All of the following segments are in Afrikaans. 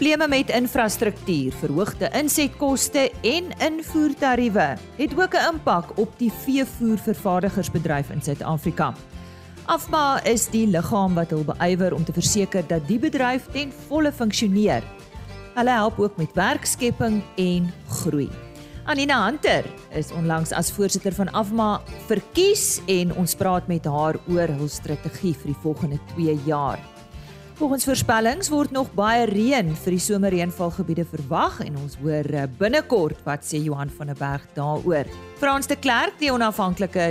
Probleme met infrastruktuur, verhoogde insetkoste en invoertariewe het ook 'n impak op die veevoervervaardigersbedryf in Suid-Afrika. Afma is die liggaam wat hul beywer om te verseker dat die bedryf ten volle funksioneer. Hulle help ook met werkskepping en groei. Anina Hunter is onlangs as voorsitter van Afma verkies en ons praat met haar oor hul strategie vir die volgende 2 jaar. Volgens voorspellings word nog baie reën vir die somerreënvalgebiede verwag en ons hoor eh, binnekort wat sê Johan van der Berg daaroor. Frans de Klerk, die onafhanklike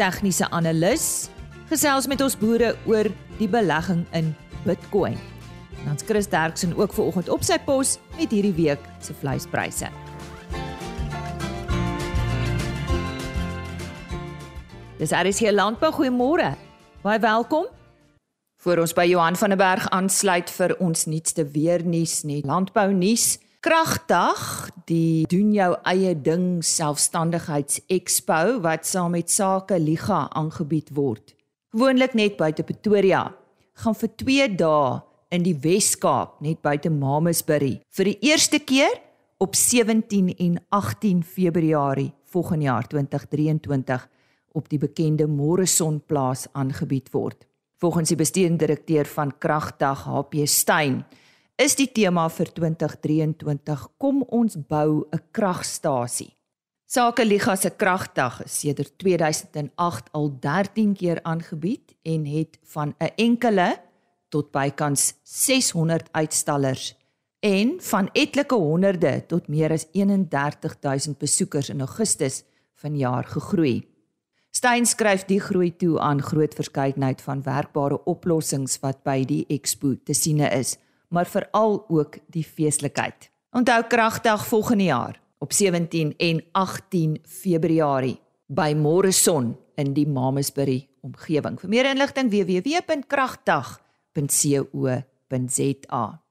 tegniese analis, gesels met ons boere oor die belegging in Bitcoin. Ons Chris Derksen ook ver oggend op sy pos met hierdie week se vleispryse. Dis Aris hier landbou goeiemôre. Baie welkom. Voor ons by Johan van der Berg aansluit vir ons nuutste weernuus net landbou nuus. Kragdag, die doen jou eie ding selfstandigheidsexpo wat saam met Sake Liga aangebied word. Gewoonlik net buite Pretoria, gaan vir 2 dae in die Wes-Kaap net buite Mamasbury vir die eerste keer op 17 en 18 Februarie volgende jaar 2023 op die bekende Morisonplaas aangebied word. Volgens die bestuurende direkteur van Kragdag HP Stein is die tema vir 2023 kom ons bou 'n kragstasie. Sake Liga se Kragdag is sedert 2008 al 13 keer aangebied en het van 'n enkele tot bykans 600 uitstallers en van etlike honderde tot meer as 31000 besoekers in Augustus vanjaar gegroei. Stein skryf die groei toe aan groot verskeidenheid van werkbare oplossings wat by die expo te siene is, maar veral ook die feeslikheid. Onthou kragdag volgende jaar op 17 en 18 Februarie by Morrison in die Mamasbury omgewing. Vir meer inligting www.kragdag.co.za.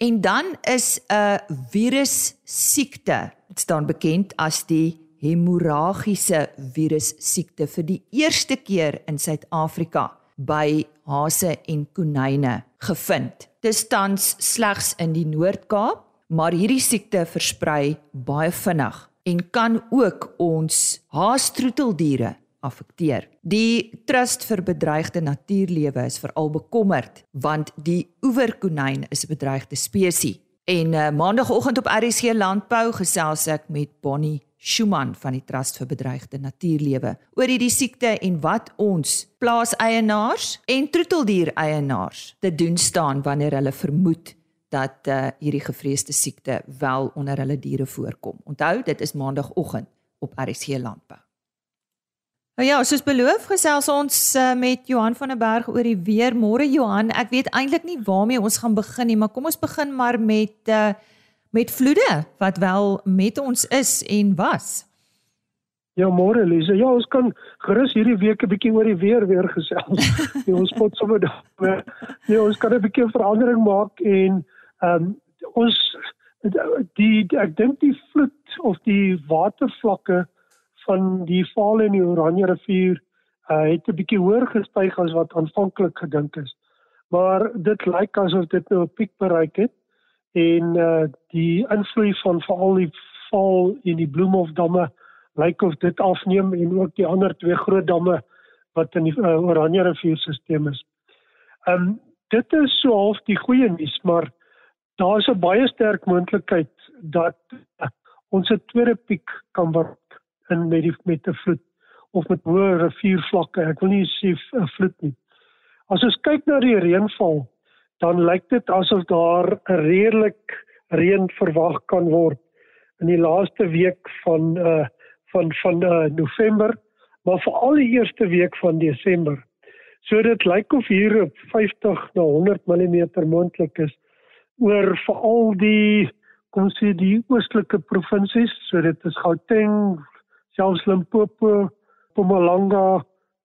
En dan is 'n virus siekte, dit staan bekend as die hemorragiese virus siekte vir die eerste keer in Suid-Afrika by hase en konyne gevind. Dit tans slegs in die Noord-Kaap, maar hierdie siekte versprei baie vinnig en kan ook ons haastroeteldiere affekteer. Die Trust vir Bedreigde Natuurlewe is veral bekommerd want die oeverkonyn is 'n bedreigde spesies. En uh, maandagooggend op RSG Landbou gesels ek met Bonnie Schumann van die Trust vir Bedreigde Natuurlewe oor hierdie siekte en wat ons plaaseienaars en troeteldiereienaars te doen staan wanneer hulle vermoed dat uh, hierdie gevreesde siekte wel onder hulle diere voorkom. Onthou, dit is maandagooggend op RSG Landbou. Nou ja, soos beloof, gesels ons uh, met Johan van der Berg oor die weer. Môre Johan, ek weet eintlik nie waarmee ons gaan begin nie, maar kom ons begin maar met uh, met vloede wat wel met ons is en was. Ja, môre Lise. Ja, ons kan gerus hierdie week 'n bietjie oor die weer weer gesels. ja, ons pot sommer daar. Ja, ons kan 'n bietjie verandering maak en ehm um, ons die, die ek dink die vloed of die watervlakke van die Vaal en die Oranje rivier uh, het 'n bietjie hoër gestyg as wat aanvanklik gedink is. Maar dit lyk asof dit nou 'n piek bereik het en uh die invloed van veral die val in die Bloemhofdamme lyk of dit afneem en ook die ander twee groot damme wat in die uh, Oranje rivierstelsel is. Um dit is so half die goeie nuus, maar daar is 'n baie sterk moontlikheid dat uh, ons 'n tweede piek kan word in met die met 'n vloed of met hoë riviervlakke. Ek wil nie sê 'n vloed nie. As ons kyk na die reënval dan lyk dit asof daar 'n redelik reën verwag kan word in die laaste week van uh van van uh, November, maar veral die eerste week van Desember. So dit lyk of hier op 50 na 100 mm moontlik is oor veral die kom sê die oostelike provinsies, so dit is Gauteng, selfs Limpopo, Mpumalanga,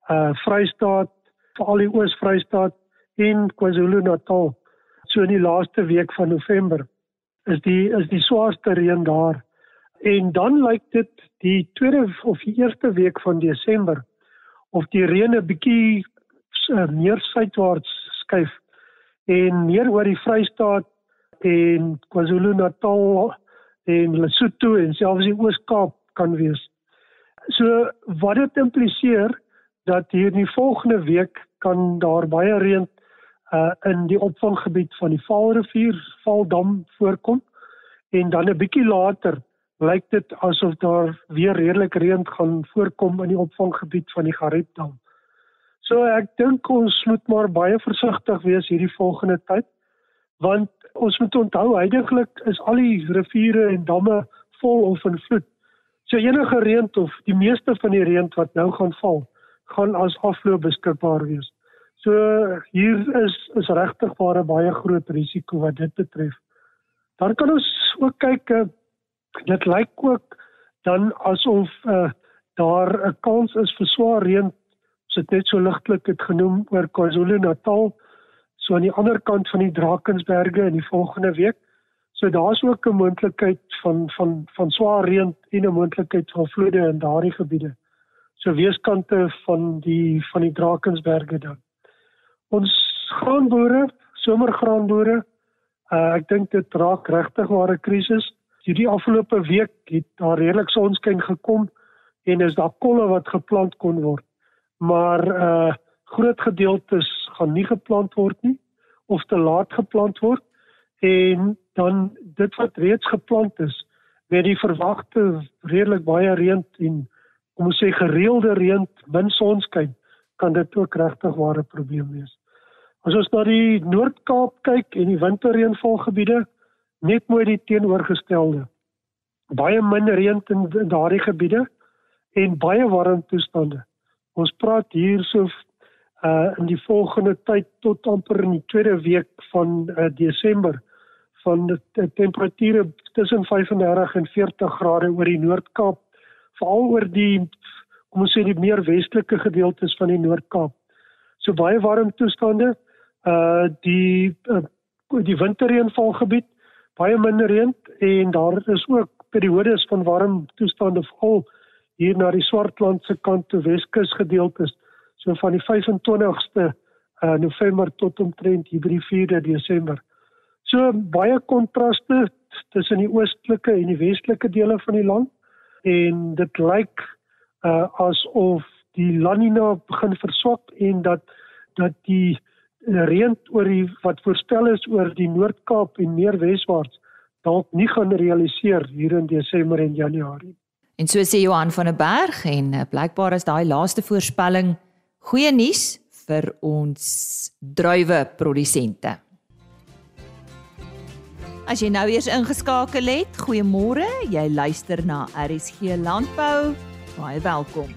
uh Vrystaat, veral die Oos-Vrystaat en KwaZulu-Natal. So in die laaste week van November is die is die swaarste reën daar. En dan lyk dit die tweede of die eerste week van Desember of die reën 'n bietjie uh, meer suidwaarts skuif en meer oor die Vrystaat en KwaZulu-Natal en Lesotho en selfs die Oos-Kaap kan wees. So wat dit impliseer dat hier in die volgende week kan daar baie reën uh in die opvanggebied van die Vaalrivier, Vaaldam voorkom en dan 'n bietjie later lyk dit asof daar weer redelik reën gaan voorkom in die opvanggebied van die Gariepdam. So ek dink ons moet maar baie versigtig wees hierdie volgende tyd want ons moet onthou heidaglik is al die riviere en damme vol of in vloed. So enige reën of die meeste van die reën wat nou gaan val, gaan as afloop beskikbaar wees. So hier is is regtig baie baie groot risiko wat dit betref. Dan kan ons ook kyk uh, dit lyk ook dan asof uh, daar 'n kans is vir swaar reën. Ons het net so ligtelik dit genoem oor KwaZulu-Natal so aan die ander kant van die Drakensberge in die volgende week. So daar's ook 'n moontlikheid van van van swaar reën en 'n moontlikheid van vloede in daardie gebiede. So weeskante van die van die Drakensberge dan ons graanboere, somergraanboere, uh, ek dink dit raak regtig ware krisis. Hierdie afgelope week het daar redelik sonskyn gekom en is daar kolle wat geplant kon word. Maar uh groot gedeeltes gaan nie geplant word nie of te laat geplant word en dan dit wat reeds geplant is met die verwagte redelik baie reën en kom ons sê gereelde reën min sonskyn kan dit ook regtig ware probleem wees. As ons na die Noord-Kaap kyk en die winterreënvalgebiede, net mooi die teenoorgestelde. Baie min reën in daardie gebiede en baie warm toestande. Ons praat hierso uh in die volgende tyd tot amper in die tweede week van uh, Desember van die temperature tussen 35 en 40 grade oor die Noord-Kaap, veral oor die kom ons sê die meer westelike gedeeltes van die Noord-Kaap. So baie warm toestande. Uh die uh, die winterreënvalgebied baie minder reën en daar is ook periodes van warm toestande veral hier na die Swartland se kant toe Weskus gedeeltes so van die 25ste uh November tot omtrent hier by die 4de Desember. So baie kontraste tussen die oostelike en die westelike dele van die land en dit lyk uh asof die La Nina begin verswak en dat dat die reën oor die wat voorspel is oor die Noord-Kaap en meer weswaarts dalk nie gaan realiseer hier in Desember en Januarie. En so sê Johan van der Berg en uh, blykbaar is daai laaste voorspelling goeie nuus vir ons druiwe produsente. As jy nou eers ingeskakel het, goeiemôre. Jy luister na RSG Landbou baie welkom.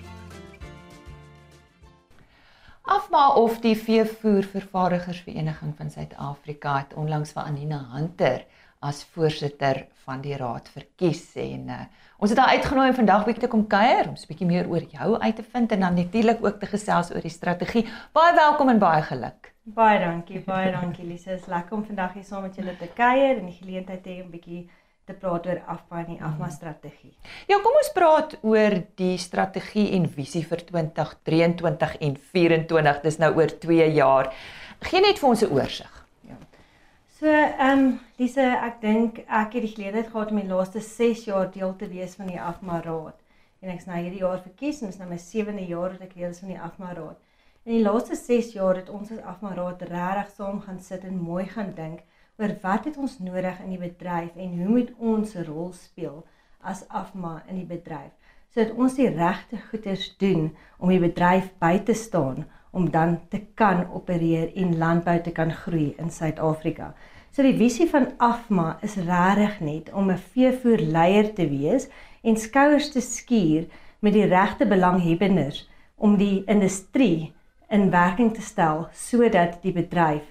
Afma of die veevoervervaardigersvereniging van Suid-Afrika het onlangs vir Anina Hunter as voorsitter van die raad verkies en uh, ons het haar uitgenooi om vandag bietjie te kom kuier om 'n bietjie meer oor jou uit te vind en dan natuurlik ook te gesels oor die strategie. Baie welkom en baie geluk. Baie dankie, baie dankie Lise. Dit is lekker om vandag hier saam met julle te kuier en die geleentheid te hê om bietjie te praat oor afbou en die afma strategie. Ja, kom ons praat oor die strategie en visie vir 2023 en 24. Dis nou oor 2 jaar. Geen net vir ons 'n oorsig. Ja. So, ehm um, Lise, ek dink ek het die geleentheid gehad om die laaste 6 jaar deel te wees van die afma raad. En ek's nou hierdie jaar verkies en dis nou my 7de jaar wat ek deel is van die afma raad. In die laaste 6 jaar het ons as afma raad regtig saam gaan sit en mooi gaan dink oor wat het ons nodig in die bedryf en hoe moet ons 'n rol speel as afma in die bedryf sodat ons die regte goeders doen om die bedryf by te staan om dan te kan opereer en landbou te kan groei in Suid-Afrika. So die visie van afma is regtig net om 'n veevoerleier te wees en skouers te skuur met die regte belanghebbendes om die industrie in werking te stel sodat die bedryf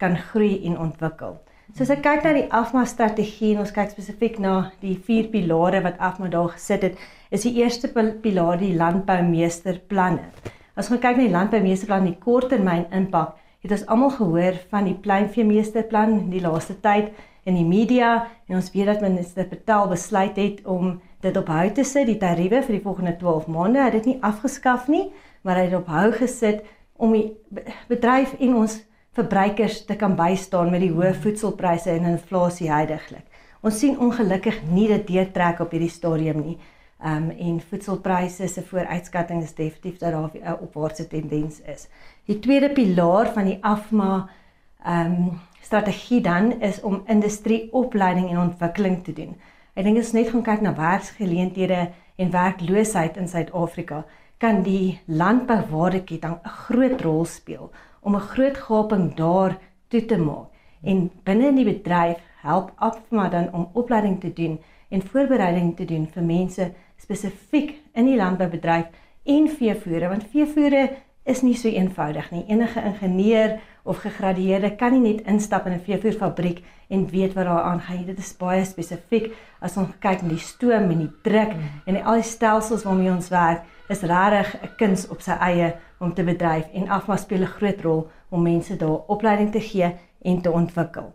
kan groei en ontwikkel. So as ek kyk na die Afma strategie en ons kyk spesifiek na die vier pilare wat Afma daar gesit het, is die eerste pilaar die landboumeesterplanne. As ons kyk na die landboumeesterplan die korttermyn impak, het ons almal gehoor van die pleinveemeesterplan in die laaste tyd in die media en ons weet dat minister Patel besluit het om dit op hou te sit die tariewe vir die volgende 12 maande. Hy het dit nie afgeskaf nie, maar hy het op hou gesit om die bedryf en ons verbruikers te kan bystaan met die hoë voedselpryse en inflasie heidaglik. Ons sien ongelukkig nie dit deurtrek op hierdie stadium nie. Ehm um, en voedselpryse se vooruitskatting is definitief dat daar 'n opwaartse tendens is. Die tweede pilaar van die afma ehm um, strategie dan is om industrieopleiding en ontwikkeling te doen. Ek dink as net gaan kyk na werksgeleenthede en werkloosheid in Suid-Afrika, kan die landbouwaardeketting 'n groot rol speel om 'n groot gaping daar toe te maak. En binne in die bedryf help Afma dan om opleiding te doen en voorbereiding te doen vir mense spesifiek in die landboubedryf en veevoere want veevoere is nie so eenvoudig nie. Enige ingenieur of gegradueerde kan nie net instap in 'n veevoerfabriek en weet wat daar aangaan. Dit is baie spesifiek as ons kyk na die stoom en die druk mm. en al die stelsels waarmee ons werk, is regtig 'n kuns op sy eie om te bedryf en Afma speel 'n groot rol om mense daar opleiding te gee en te ontwikkel.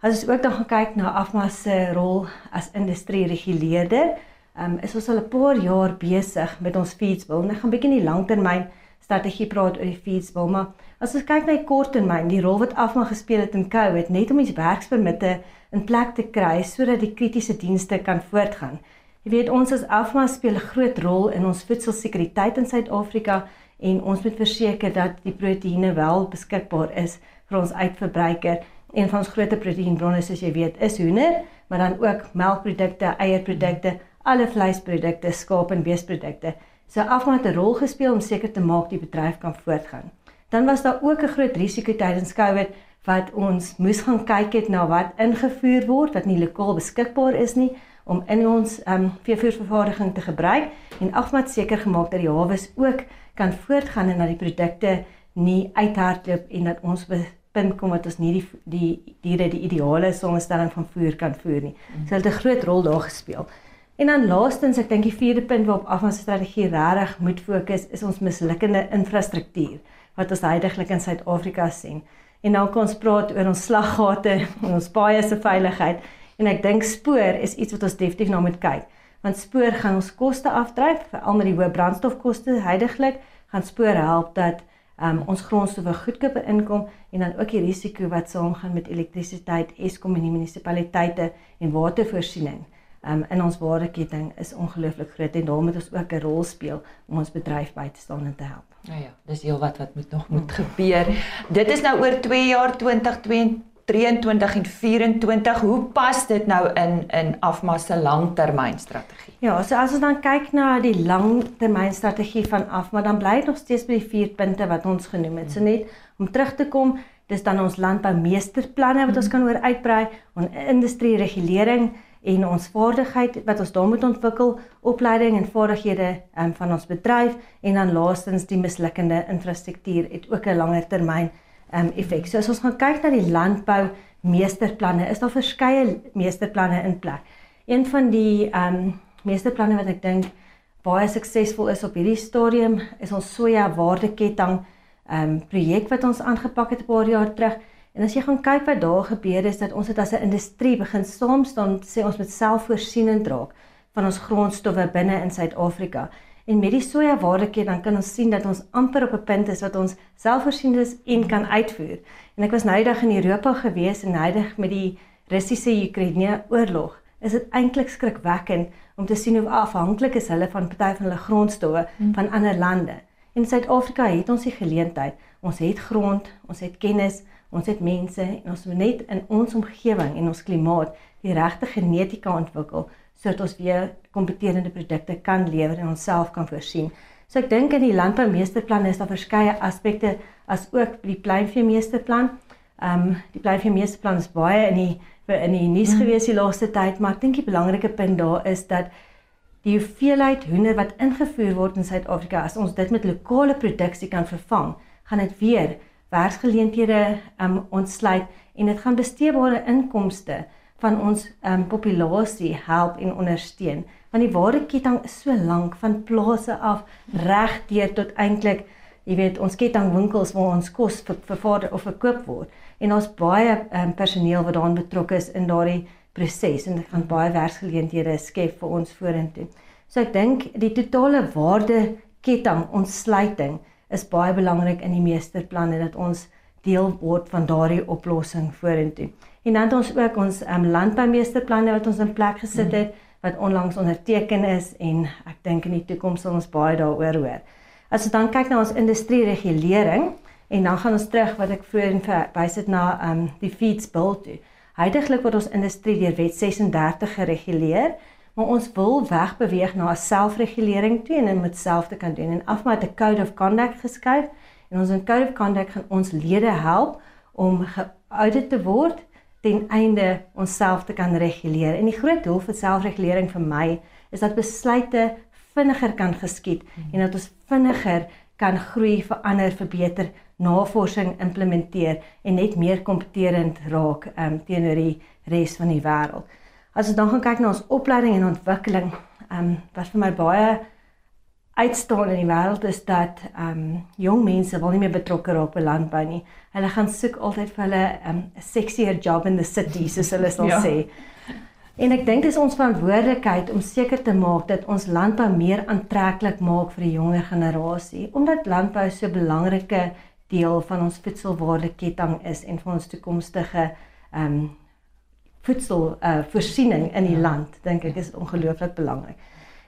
As ons ook dan gaan kyk na Afma se rol as industrie reguleerder, um, is ons al 'n paar jaar besig met ons feedsbill. Ons gaan bietjie in die langtermyn strategie praat oor die feedsbill, maar as ons kyk na die korttermyn, die rol wat Afma gespeel het in COVID, net om die werkspermitte in plek te kry sodat die kritiese dienste kan voortgaan. Jy weet ons as Afma speel 'n groot rol in ons voedselsekuriteit in Suid-Afrika en ons moet verseker dat die proteïene wel beskikbaar is vir ons uitverbruiker. Een van ons groot proteïenbronne soos jy weet is hoender, maar dan ook melkprodukte, eierprodukte, alle vleisprodukte, skaap en beesprodukte. So Afma het 'n rol gespeel om seker te maak die bedryf kan voortgaan. Dan was daar ook 'n groot risiko tydens COVID wat ons moes gaan kyk het na wat ingevoer word wat nie lokaal beskikbaar is nie om in ons ehm um, veevoervervaardiging te gebruik en Afma het seker gemaak dat die hawes ook kan voortgaan en dat die produkte nie uithardloop en dat ons punt kom wat ons nie die die diere die ideale samestelling van voer kan voer nie. So het 'n groot rol daar gespeel. En dan laastens, ek dink die vierde punt waarop af ons strategie regtig moet fokus, is ons mislukkende infrastruktuur wat ons heidaglik in Suid-Afrika sien. En nou kom ons praat oor ons slaggate en ons paaie se veiligheid en ek dink spoor is iets wat ons definitief na moet kyk. Want spoor gaan ons koste afdryf, veral met die hoë brandstofkoste heidaglik, gaan spoor help dat um, ons grondstowwe goedkoop inkom en dan ook die risiko wat saamgaan met elektrisiteit, Eskom en die munisipaliteite en watervoorsiening um, in ons waardeketting is ongelooflik groot en daarmee moet ons ook 'n rol speel om ons bedryf by te staan en te help. Nou ja, dis heel wat wat moet nog moet gebeur. Dit is nou oor 2 jaar 2022 23 en 24 hoe pas dit nou in in Afma se langtermynstrategie? Ja, so as ons dan kyk na die langtermynstrategie van Afma, dan bly dit nog steeds by die vier punte wat ons genoem het. So net om terug te kom, dis dan ons landboumeesterplanne wat ons kan oor uitbrei, ons industrie regulering en ons vaardigheid wat ons daar moet ontwikkel, opleiding en vaardighede um, van ons bedryf en dan laastens die mislukkende infrastruktuur het ook 'n langer termyn um, effek. So as ons gaan kyk na die landbou meesterplanne, is daar verskeie meesterplanne in plek. Een van die um meesterplanne wat ek dink baie suksesvol is op hierdie stadium is ons soja waardeketting um projek wat ons aangepak het 'n paar jaar terug. En as jy gaan kyk wat daar gebeur is dat ons dit as 'n industrie begin saam staan sê ons moet selfvoorsienend raak van ons grondstowwe binne in Suid-Afrika. En met die soja waardeketting dan kan ons sien dat ons amper op 'n punt is wat ons selfvoorsienend is en kan uitvoer. En ek was nou eendag in Europa gewees en hydig met die Russiese Oekraïne oorlog. Is dit eintlik skrikwekkend om te sien hoe afhanklik is hulle van party van hulle grondstowwe hmm. van ander lande. In Suid-Afrika het ons die geleentheid. Ons het grond, ons het kennis, Ons het mense en ons moet net in ons omgewing en ons klimaat die regte genetika ontwikkel sodat ons weer kompeterende produkte kan lewer en onsself kan voorsien. So ek dink in die landboumeesterplan is daar verskeie aspekte as ook die pleinvee meesterplan. Ehm um, die pleinvee meesterplan is baie in die in die nuus mm. gewees die laaste tyd, maar ek dink die belangrike punt daar is dat die hoeveelheid hoender wat ingevoer word in Suid-Afrika as ons dit met lokale produksie kan vervang, gaan dit weer werksgeleenthede um ontsluit en dit gaan besteedbare inkomste van ons um populasie help en ondersteun. Want die waardeketting is so lank van plase af reg deur tot eintlik jy weet ons kettingwinkels waar ons kos vervaardig of verkoop word. En ons baie um personeel wat daarin betrokke is in daardie proses en dit gaan baie werksgeleenthede skep vir ons vorentoe. So ek dink die totale waardeketting ontsluiting is baie belangrik in die meesterplanne dat ons deel word van daardie oplossing vorentoe. En dan het ons ook ons um, landboumeesterplanne wat ons in plek gesit het wat onlangs onderteken is en ek dink in die toekoms sal ons baie daaroor hoor. As ons dan kyk na ons industrie regulering en dan gaan ons terug wat ek vroeër verwys het na um, die feeds bill toe. Heidiglik word ons industrie deur wet 36 gereguleer, maar ons wil wegbeweeg na 'n selfregulering toe en dit moet self te kan doen. En afma het 'n code of conduct geskryf en ons in code of conduct gaan ons lede help om geaudit te word ten einde onsself te kan reguleer. En die groot doel vir selfregulering vir my is dat besluite vinniger kan geskied en dat ons vinniger kan groei, verander, verbeter, navorsing implementeer en net meer kompeterend raak um, teenoor die res van die wêreld. As ons dan gaan kyk na ons opleiding en ontwikkeling, um, wat vir my baie uitstaan in die wêreld is dat um jong mense wil nie meer betrokke raak by landbou nie. Hulle gaan soek altyd vir hulle um 'n sexier job in the city, soos hulle sal ja. sê. En ek dink dis ons verantwoordelikheid om seker te maak dat ons landbou meer aantreklik maak vir die jonger generasie, omdat landbou so 'n belangrike deel van ons voedselwaardeketting is en vir ons toekomstige um voedsel uh voorsiening in die ja. land, dink ek is ongelooflik belangrik.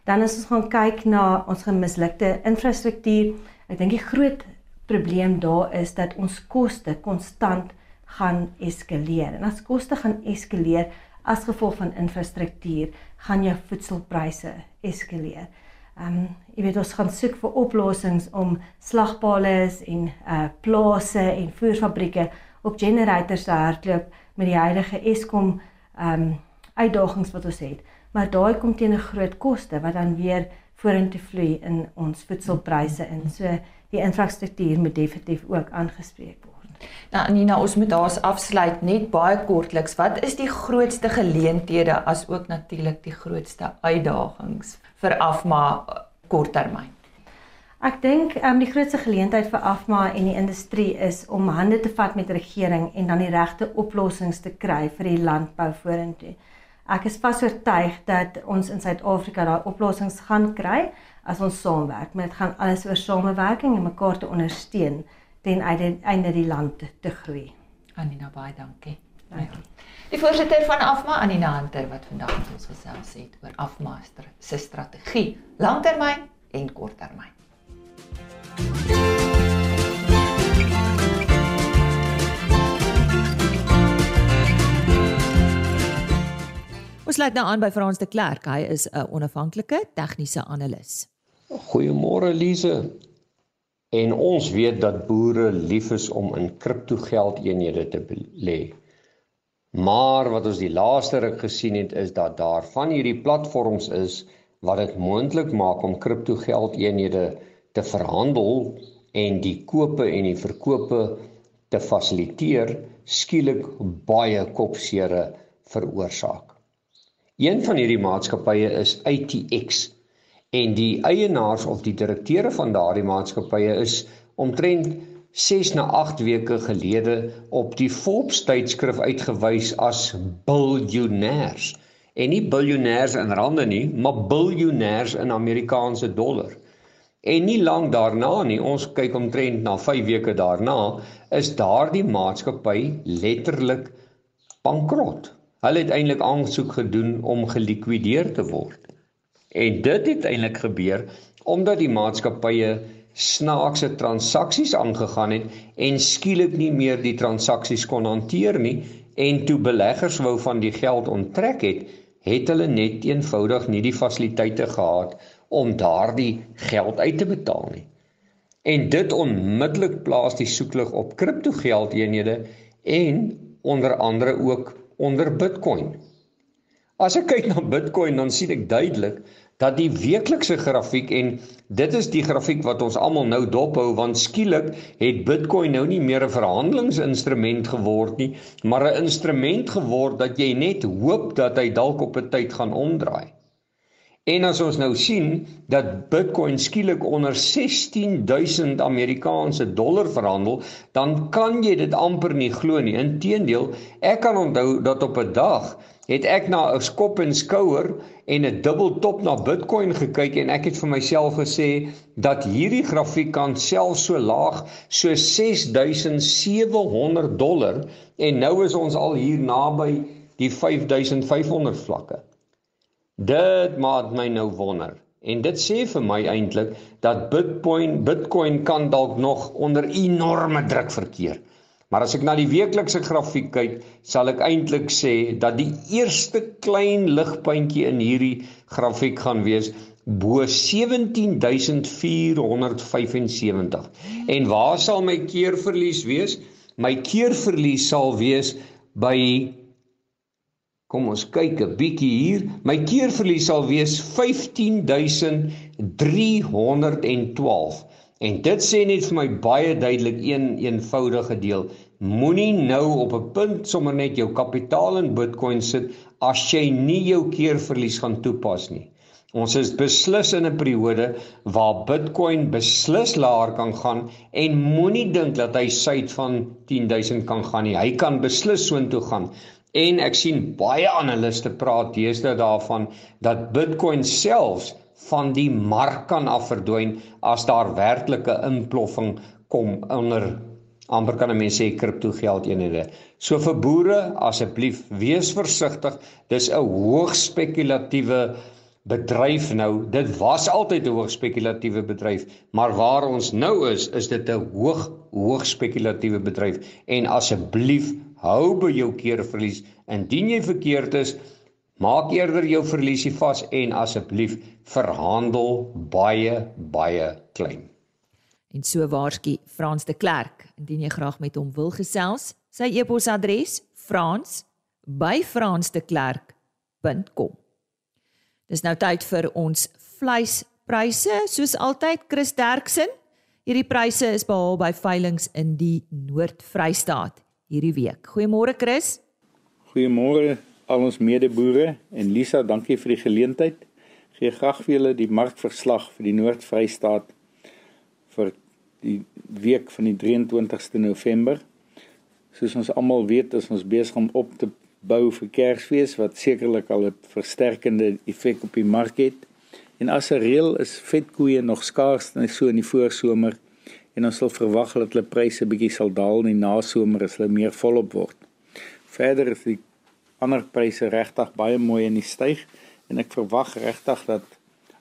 Dan as ons gaan kyk na ons gemislukte infrastruktuur, ek dink die groot probleem daar is dat ons koste konstant gaan eskaleer. En as koste gaan eskaleer as gevolg van infrastruktuur, gaan jou voedselpryse eskaleer. Ehm um, jy weet ons gaan soek vir oplossings om slagpale en uh plase en voerfabrieke op generators te hardloop met die huidige Eskom ehm um, uitdagings wat ons het. Maar daai kom teen 'n groot koste wat dan weer vorentoe vloei in ons voedselpryse in. So die infrastruktuur moet definitief ook aangespreek word. Nou Nina, ons moet daar's afsluit net baie kortliks. Wat is die grootste geleenthede as ook natuurlik die grootste uitdagings vir Afma korttermyn? Ek dink um, die grootste geleentheid vir Afma en die industrie is om hande te vat met regering en dan die regte oplossings te kry vir die landbou vorentoe. Ek is vas oortuig dat ons in Suid-Afrika daai oplossings gaan kry as ons saamwerk. Dit gaan alles oor samewerking en mekaar te ondersteun ten einde die land te groei. Anina baie dankie. Dankie. Die voorsitter van Afma Anina Hunter wat vandag met ons gesels het oor Afmaster se strategie, langtermyn en korttermyn. Ons sluit nou aan by Frans de Klerk. Hy is 'n onafhanklike tegniese analis. Goeiemôre Lize. En ons weet dat boere lief is om in kriptogeldeenhede te lê. Maar wat ons die laaste ruk gesien het is dat daar van hierdie platforms is wat dit moontlik maak om kriptogeldeenhede te verhandel en die kope en die verkope te fasiliteer skielik baie kopseere veroorsaak. Een van hierdie maatskappye is ATX en die eienaars of die direkteure van daardie maatskappye is omtrent 6 na 8 weke gelede op die Forbes tydskrif uitgewys as biljoenêrs en nie biljoenêrs in rande nie maar biljoenêrs in Amerikaanse dollar. En nie lank daarna nie, ons kyk omtrent na 5 weke daarna, is daardie maatskappy letterlik bankrot. Hulle het eintlik aansoek gedoen om gelikwideer te word. En dit het eintlik gebeur omdat die maatskappye snaakse transaksies aangegaan het en skielik nie meer die transaksies kon hanteer nie en toe beleggers wou van die geld onttrek het, het hulle net eenvoudig nie die fasiliteite gehad om daardie geld uit te betaal nie. En dit onmiddellik plaas die soeklig op kriptogeldeenhede en onder andere ook onder Bitcoin. As ek kyk na Bitcoin dan sien ek duidelik dat die weeklikse grafiek en dit is die grafiek wat ons almal nou dophou want skielik het Bitcoin nou nie meer 'n verhandelingsinstrument geword nie, maar 'n instrument geword dat jy net hoop dat hy dalk op 'n tyd gaan omdraai. En as ons nou sien dat Bitcoin skielik onder 16000 Amerikaanse dollar verhandel, dan kan jy dit amper nie glo nie. Inteendeel, ek kan onthou dat op 'n dag het ek na 'n skop en skouer en 'n dubbeltop na Bitcoin gekyk en ek het vir myself gesê dat hierdie grafiek kan self so laag so 6700 dollar en nou is ons al hier naby die 5500 vlakke. Dit maak my nou wonder. En dit sê vir my eintlik dat Bitcoin Bitcoin kan dalk nog onder enorme druk verkeer. Maar as ek na die weeklikse grafiek kyk, sal ek eintlik sê dat die eerste klein ligpuntjie in hierdie grafiek gaan wees bo 17475. En waar sal my keerverlies wees? My keerverlies sal wees by Kom ons kyk 'n bietjie hier. My keerverlies sal wees 15312. En dit sê net vir my baie duidelik een eenvoudige deel. Moenie nou op 'n punt sommer net jou kapitaal in Bitcoin sit as jy nie jou keerverlies gaan toepas nie. Ons is beslis in 'n periode waar Bitcoin beslis laer kan gaan en moenie dink dat hy suid van 10000 kan gaan nie. Hy kan beslis soontoe gaan. En ek sien baie analiste praat deesdae daarvan dat Bitcoin selfs van die mark kan afverdwyn as daar werklike inploffing kom onder amper kan mense sê kriptogeldeenhede. So vir boere asseblief wees versigtig. Dis 'n hoogs spekulatiewe bedryf nou. Dit was altyd 'n hoogs spekulatiewe bedryf, maar waar ons nou is, is dit 'n hoog hoogs spekulatiewe bedryf en asseblief hou by jou keerverlies. Indien jy verkeerd is, maak eerder jou verliesie vas en asseblief verhandel baie baie klein. En so waarsku Frans de Klerk, indien jy graag met hom wil gesels, sy e-posadres frans@fransdeklerk.com. Dis nou tyd vir ons vleispryse, soos altyd Chris Derksen. Hierdie pryse is behaal by veilinge in die Noord-Vrystaat hierdie week. Goeiemôre Chris. Goeiemôre al ons medeboere en Lisa, dankie vir die geleentheid. Gee graag vir julle die markverslag vir die Noord-Vrystaat vir die week van die 23ste November. Soos ons almal weet, is ons besig om op te bou vir Kersfees wat sekerlik al 'n versterkende effek op die mark het. En as 'n reël is vetkoeie nog skaars net so in die voorsomer en ons sal verwag dat hulle pryse bietjie sal daal in die nasomer as hulle meer volop word. Verder is die ander pryse regtig baie mooi in die styg en ek verwag regtig dat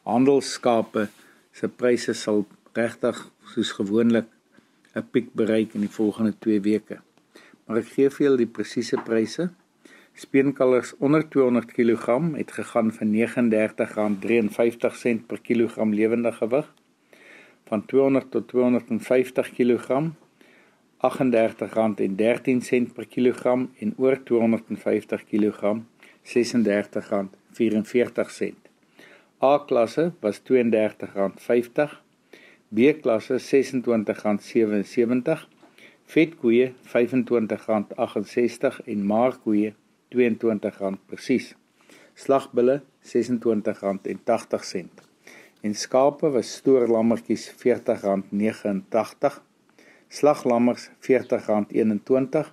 handelsskape se pryse sal regtig soos gewoonlik 'n piek bereik in die volgende 2 weke. Maar ek gee vir julle die presiese pryse. Speenkalvers onder 200 kg het gegaan van R39.53 per kilogram lewende gewig van 200 tot 250 kg R38.13 per kilogram en oor 250 kg R36.44. A klasse was R32.50, B klasse R26.77, vetkoeie R25.68 en maarkoeie R22 presies. Slagbulle R26.80 en skape was stoorlammetjies R40.89, slaglammers R40.21,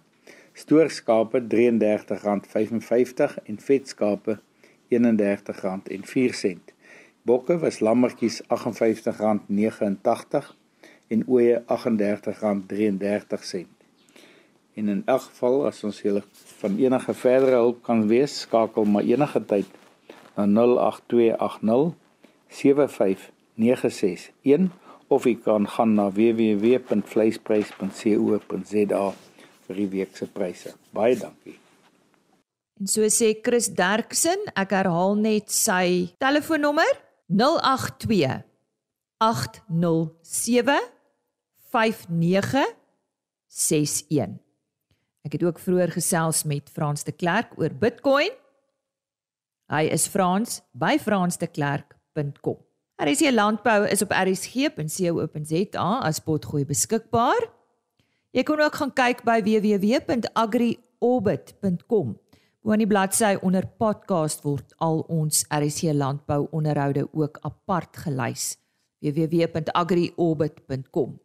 stoorskape R33.55 en vetskape R31.04. Bokke was lammetjies R58.89 en ooe R38.33. En in elk geval as ons julle van enige verdere hulp kan wees, skakel maar enige tyd na 08280 75961 of jy kan gaan na www.vleisprys.co.za vir die week se pryse. Baie dankie. En so sê Chris Derksen, ek herhaal net sy telefoonnommer 082 807 5961. Ek het ook vroeër gesels met Frans de Klerk oor Bitcoin. Hy is Frans by Frans de Klerk rsg.co.za. RSG Landbou is op rsg.co.za as potgooi beskikbaar. Jy kan ook gaan kyk by www.agriorbit.com. Bo aan die bladsy onder podcast word al ons RSG Landbou onderhoude ook apart gelys. www.agriorbit.com.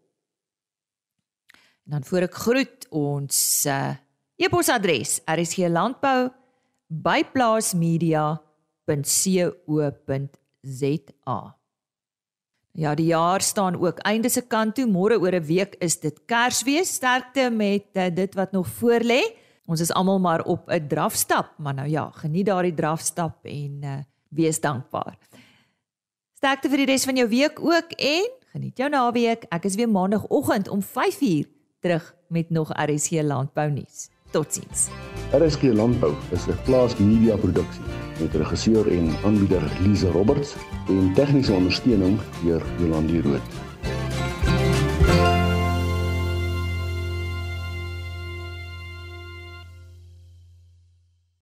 En dan voor ek groet ons uh, e-posadres rsglandbou@plaasmedia.com Ja, die jaar staan ook einde se kant toe. Môre oor 'n week is dit Kersfees. Sterkte met uh, dit wat nog voor lê. Ons is almal maar op 'n drafstap, maar nou ja, geniet daardie drafstap en uh, wees dankbaar. Sterkte vir die res van jou week ook en geniet jou naweek. Ek is weer maandagooggend om 5uur terug met nog RSC landbou nuus. Totsiens. RSC landbou is 'n plaas media produksie met regisseur en aanbieder Lize Roberts en tegniese ondersteuning deur Jolande Rooi.